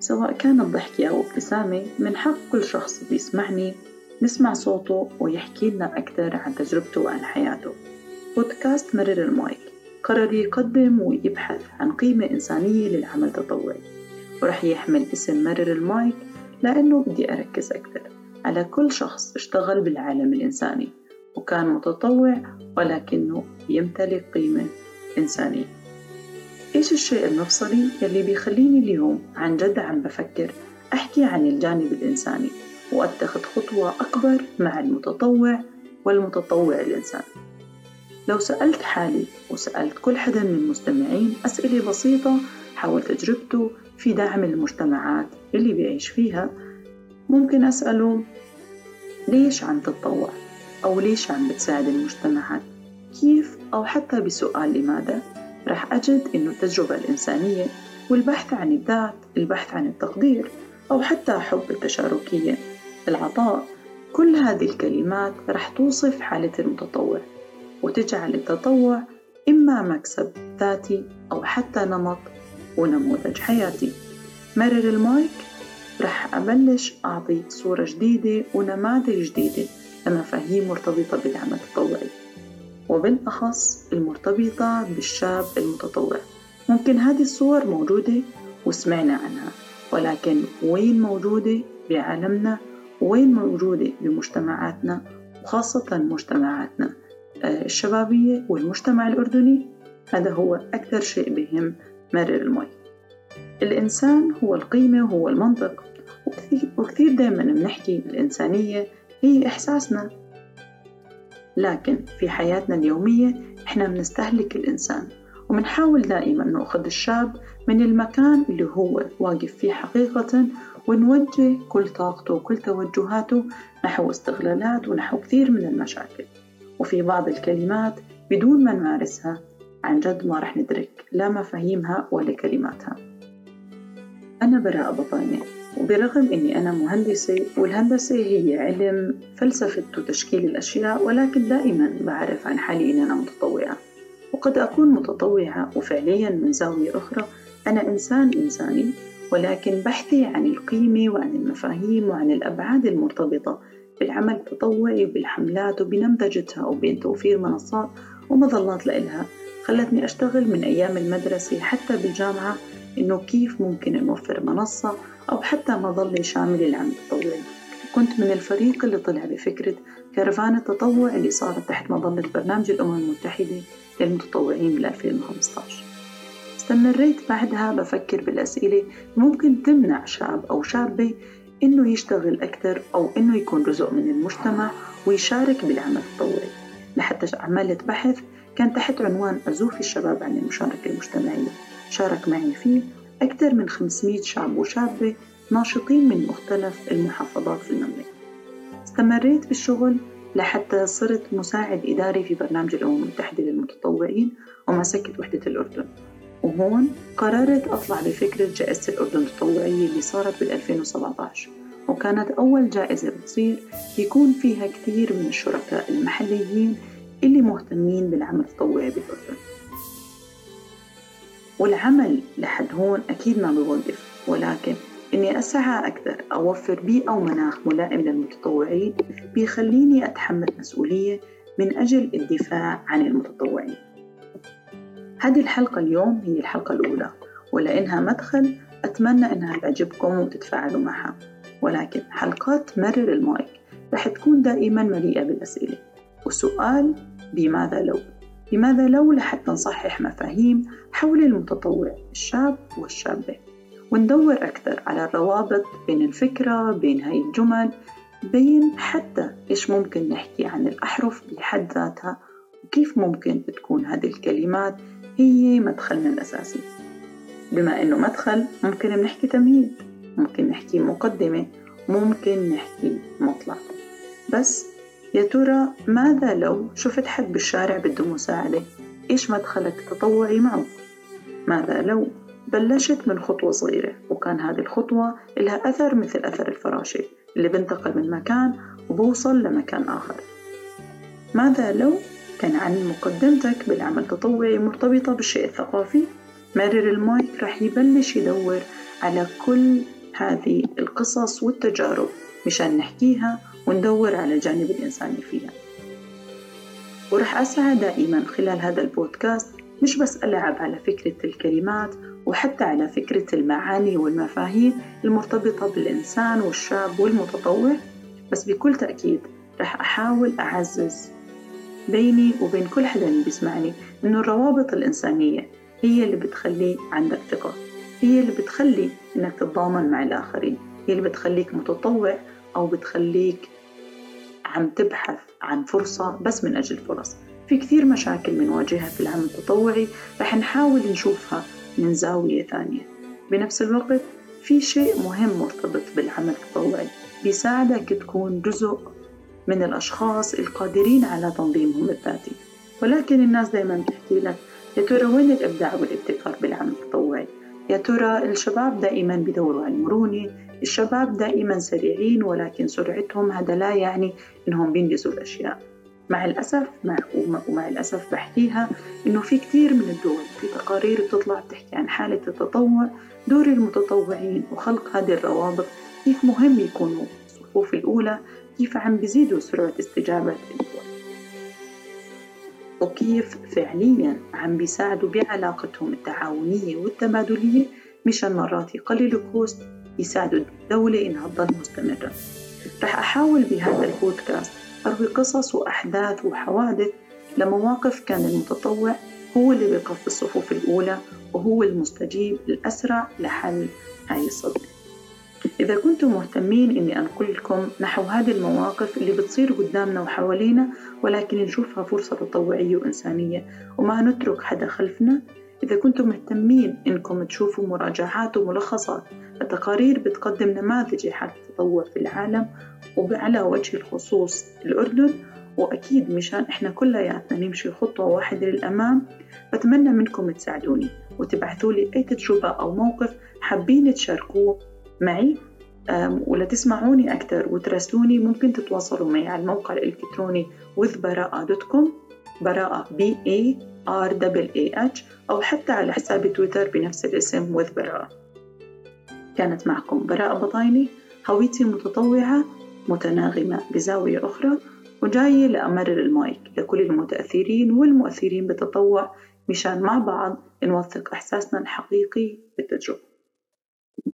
سواء كانت ضحكة أو ابتسامة من حق كل شخص بيسمعني نسمع صوته ويحكي لنا أكثر عن تجربته وعن حياته. بودكاست مرر المايك. قرر يقدم ويبحث عن قيمة إنسانية للعمل التطوعي ورح يحمل اسم مرر المايك لأنه بدي أركز أكثر على كل شخص اشتغل بالعالم الإنساني وكان متطوع ولكنه يمتلك قيمة إنسانية. إيش الشيء المفصلي يلي بيخليني اليوم عن جد عم بفكر أحكي عن الجانب الإنساني وأتخذ خطوة أكبر مع المتطوع والمتطوع الإنساني. لو سألت حالي وسألت كل حدا من المستمعين أسئلة بسيطة حول تجربته في دعم المجتمعات اللي بيعيش فيها ممكن أسأله ليش عم تتطوع؟ أو ليش عم بتساعد المجتمعات؟ كيف؟ أو حتى بسؤال لماذا؟ رح أجد إنه التجربة الإنسانية والبحث عن الذات البحث عن التقدير أو حتى حب التشاركية العطاء كل هذه الكلمات رح توصف حالة المتطوع وتجعل التطوع إما مكسب ذاتي أو حتى نمط ونموذج حياتي. مرر المايك رح أبلش أعطي صورة جديدة ونماذج جديدة لمفاهيم مرتبطة بالعمل التطوعي. وبالأخص المرتبطة بالشاب المتطوع. ممكن هذه الصور موجودة وسمعنا عنها ولكن وين موجودة بعالمنا؟ وين موجودة بمجتمعاتنا؟ وخاصة مجتمعاتنا. آه، الشبابية والمجتمع الأردني هذا هو أكثر شيء بهم مرر المي. الإنسان هو القيمة وهو المنطق. وكثير دايما بنحكي الإنسانية هي إحساسنا. لكن في حياتنا اليومية إحنا بنستهلك الإنسان وبنحاول دائما نأخذ الشاب من المكان اللي هو واقف فيه حقيقة ونوجه كل طاقته وكل توجهاته نحو استغلالات ونحو كثير من المشاكل. وفي بعض الكلمات بدون ما نمارسها عن جد ما رح ندرك لا مفاهيمها ولا كلماتها. أنا براء بطاينة وبرغم أني أنا مهندسة والهندسة هي علم فلسفة وتشكيل الأشياء ولكن دائما بعرف عن حالي أني أنا متطوعة. وقد أكون متطوعة وفعليا من زاوية أخرى. أنا إنسان إنساني ولكن بحثي عن القيمة وعن المفاهيم وعن الأبعاد المرتبطة بالعمل التطوعي وبالحملات وبنمذجتها وبين توفير منصات ومظلات لإلها خلتني أشتغل من أيام المدرسة حتى بالجامعة إنه كيف ممكن نوفر منصة أو حتى مظلة شاملة للعمل التطوعي كنت من الفريق اللي طلع بفكرة كرفان التطوع اللي صارت تحت مظلة برنامج الأمم المتحدة للمتطوعين بال 2015 استمريت بعدها بفكر بالأسئلة ممكن تمنع شاب أو شابة إنه يشتغل أكثر أو إنه يكون جزء من المجتمع ويشارك بالعمل التطوعي. لحتى عملت بحث كان تحت عنوان أزوف الشباب عن المشاركة المجتمعية. شارك معي فيه أكثر من 500 شاب وشابة ناشطين من مختلف المحافظات في المملكة. استمريت بالشغل لحتى صرت مساعد إداري في برنامج الأمم المتحدة للمتطوعين ومسكت وحدة الأردن. وهون قررت أطلع بفكرة جائزة الأردن التطوعية اللي صارت بال 2017 وكانت أول جائزة بتصير يكون فيها كثير من الشركاء المحليين اللي مهتمين بالعمل التطوعي بالأردن. والعمل لحد هون أكيد ما بيوقف. ولكن إني أسعى أكثر أوفر بيئة ومناخ ملائم للمتطوعين بيخليني أتحمل مسؤولية من أجل الدفاع عن المتطوعين. هذه الحلقة اليوم هي الحلقة الأولى ولأنها مدخل أتمنى إنها تعجبكم وتتفاعلوا معها. ولكن حلقات مرر المايك رح تكون دائما مليئة بالأسئلة. وسؤال بماذا لو؟ لماذا لو لحتى نصحح مفاهيم حول المتطوع الشاب والشابة؟ وندور أكثر على الروابط بين الفكرة بين هاي الجمل بين حتى إيش ممكن نحكي عن الأحرف بحد ذاتها وكيف ممكن تكون هذه الكلمات هي مدخلنا الأساسي. بما إنه مدخل ممكن نحكي تمهيد ممكن نحكي مقدمة ممكن نحكي مطلع بس يا ترى ماذا لو شفت حد بالشارع بده مساعدة؟ إيش مدخلك تطوعي معه؟ ماذا لو بلشت من خطوة صغيرة وكان هذه الخطوة لها أثر مثل أثر الفراشة اللي بنتقل من مكان وبوصل لمكان آخر. ماذا لو كان عن مقدمتك بالعمل التطوعي مرتبطة بالشيء الثقافي؟ مرر المايك رح يبلش يدور على كل هذه القصص والتجارب مشان نحكيها وندور على الجانب الإنساني فيها. ورح أسعى دائما خلال هذا البودكاست مش بس ألعب على فكرة الكلمات وحتى على فكرة المعاني والمفاهيم المرتبطة بالإنسان والشاب والمتطوع بس بكل تأكيد رح أحاول أعزز بيني وبين كل حدا بيسمعني إنه الروابط الإنسانية هي اللي بتخلي عندك ثقة هي اللي بتخلي إنك تتضامن مع الآخرين هي اللي بتخليك متطوع أو بتخليك عم تبحث عن فرصة بس من أجل فرص. في كثير مشاكل بنواجهها في العمل التطوعي رح نحاول نشوفها من زاوية ثانية. بنفس الوقت في شيء مهم مرتبط بالعمل التطوعي بيساعدك تكون جزء من الأشخاص القادرين على تنظيمهم الذاتي. ولكن الناس دايما بتحكي لك يا ترى وين الإبداع والابتكار بالعمل التطوعي؟ يا ترى الشباب دائما بدوروا على المرونة الشباب دائما سريعين ولكن سرعتهم هذا لا يعني إنهم بينجزوا الأشياء. مع الأسف مع ومع الأسف بحكيها إنه في كثير من الدول في تقارير بتطلع بتحكي عن حالة التطوع دور المتطوعين وخلق هذه الروابط كيف مهم يكونوا. الصفوف الأولى كيف عم بيزيدوا سرعة استجابة الدول. وكيف فعليا عم بيساعدوا بعلاقتهم التعاونية والتبادلية مشان مرات يقللوا كوست يساعدوا الدولة إنها تضل مستمرة. رح أحاول بهذا البودكاست أروي قصص وأحداث وحوادث لمواقف كان المتطوع هو اللي بيقف في الصفوف الأولى وهو المستجيب الأسرع لحل هاي الصدمة. إذا كنتم مهتمين إني أنقل لكم نحو هذه المواقف اللي بتصير قدامنا وحوالينا ولكن نشوفها فرصة تطوعية وإنسانية وما نترك حدا خلفنا إذا كنتم مهتمين إنكم تشوفوا مراجعات وملخصات لتقارير بتقدم نماذج لحالة التطوع في العالم وعلى وجه الخصوص الأردن. وأكيد مشان إحنا كلياتنا نمشي خطوة واحدة للأمام بتمنى منكم تساعدوني وتبعثوا لي أي تجربة أو موقف حابين تشاركوه معي. ولا تسمعوني أكثر وتراسلوني ممكن تتواصلوا معي على الموقع الإلكتروني withbara'a.com براءة B A R A H أو حتى على حساب تويتر بنفس الاسم with براءة. كانت معكم براءة بطايني هويتي متطوعة متناغمة بزاوية أخرى وجاية لأمرر المايك لكل المتأثرين والمؤثرين بالتطوع مشان مع بعض نوثق إحساسنا الحقيقي بالتجربة.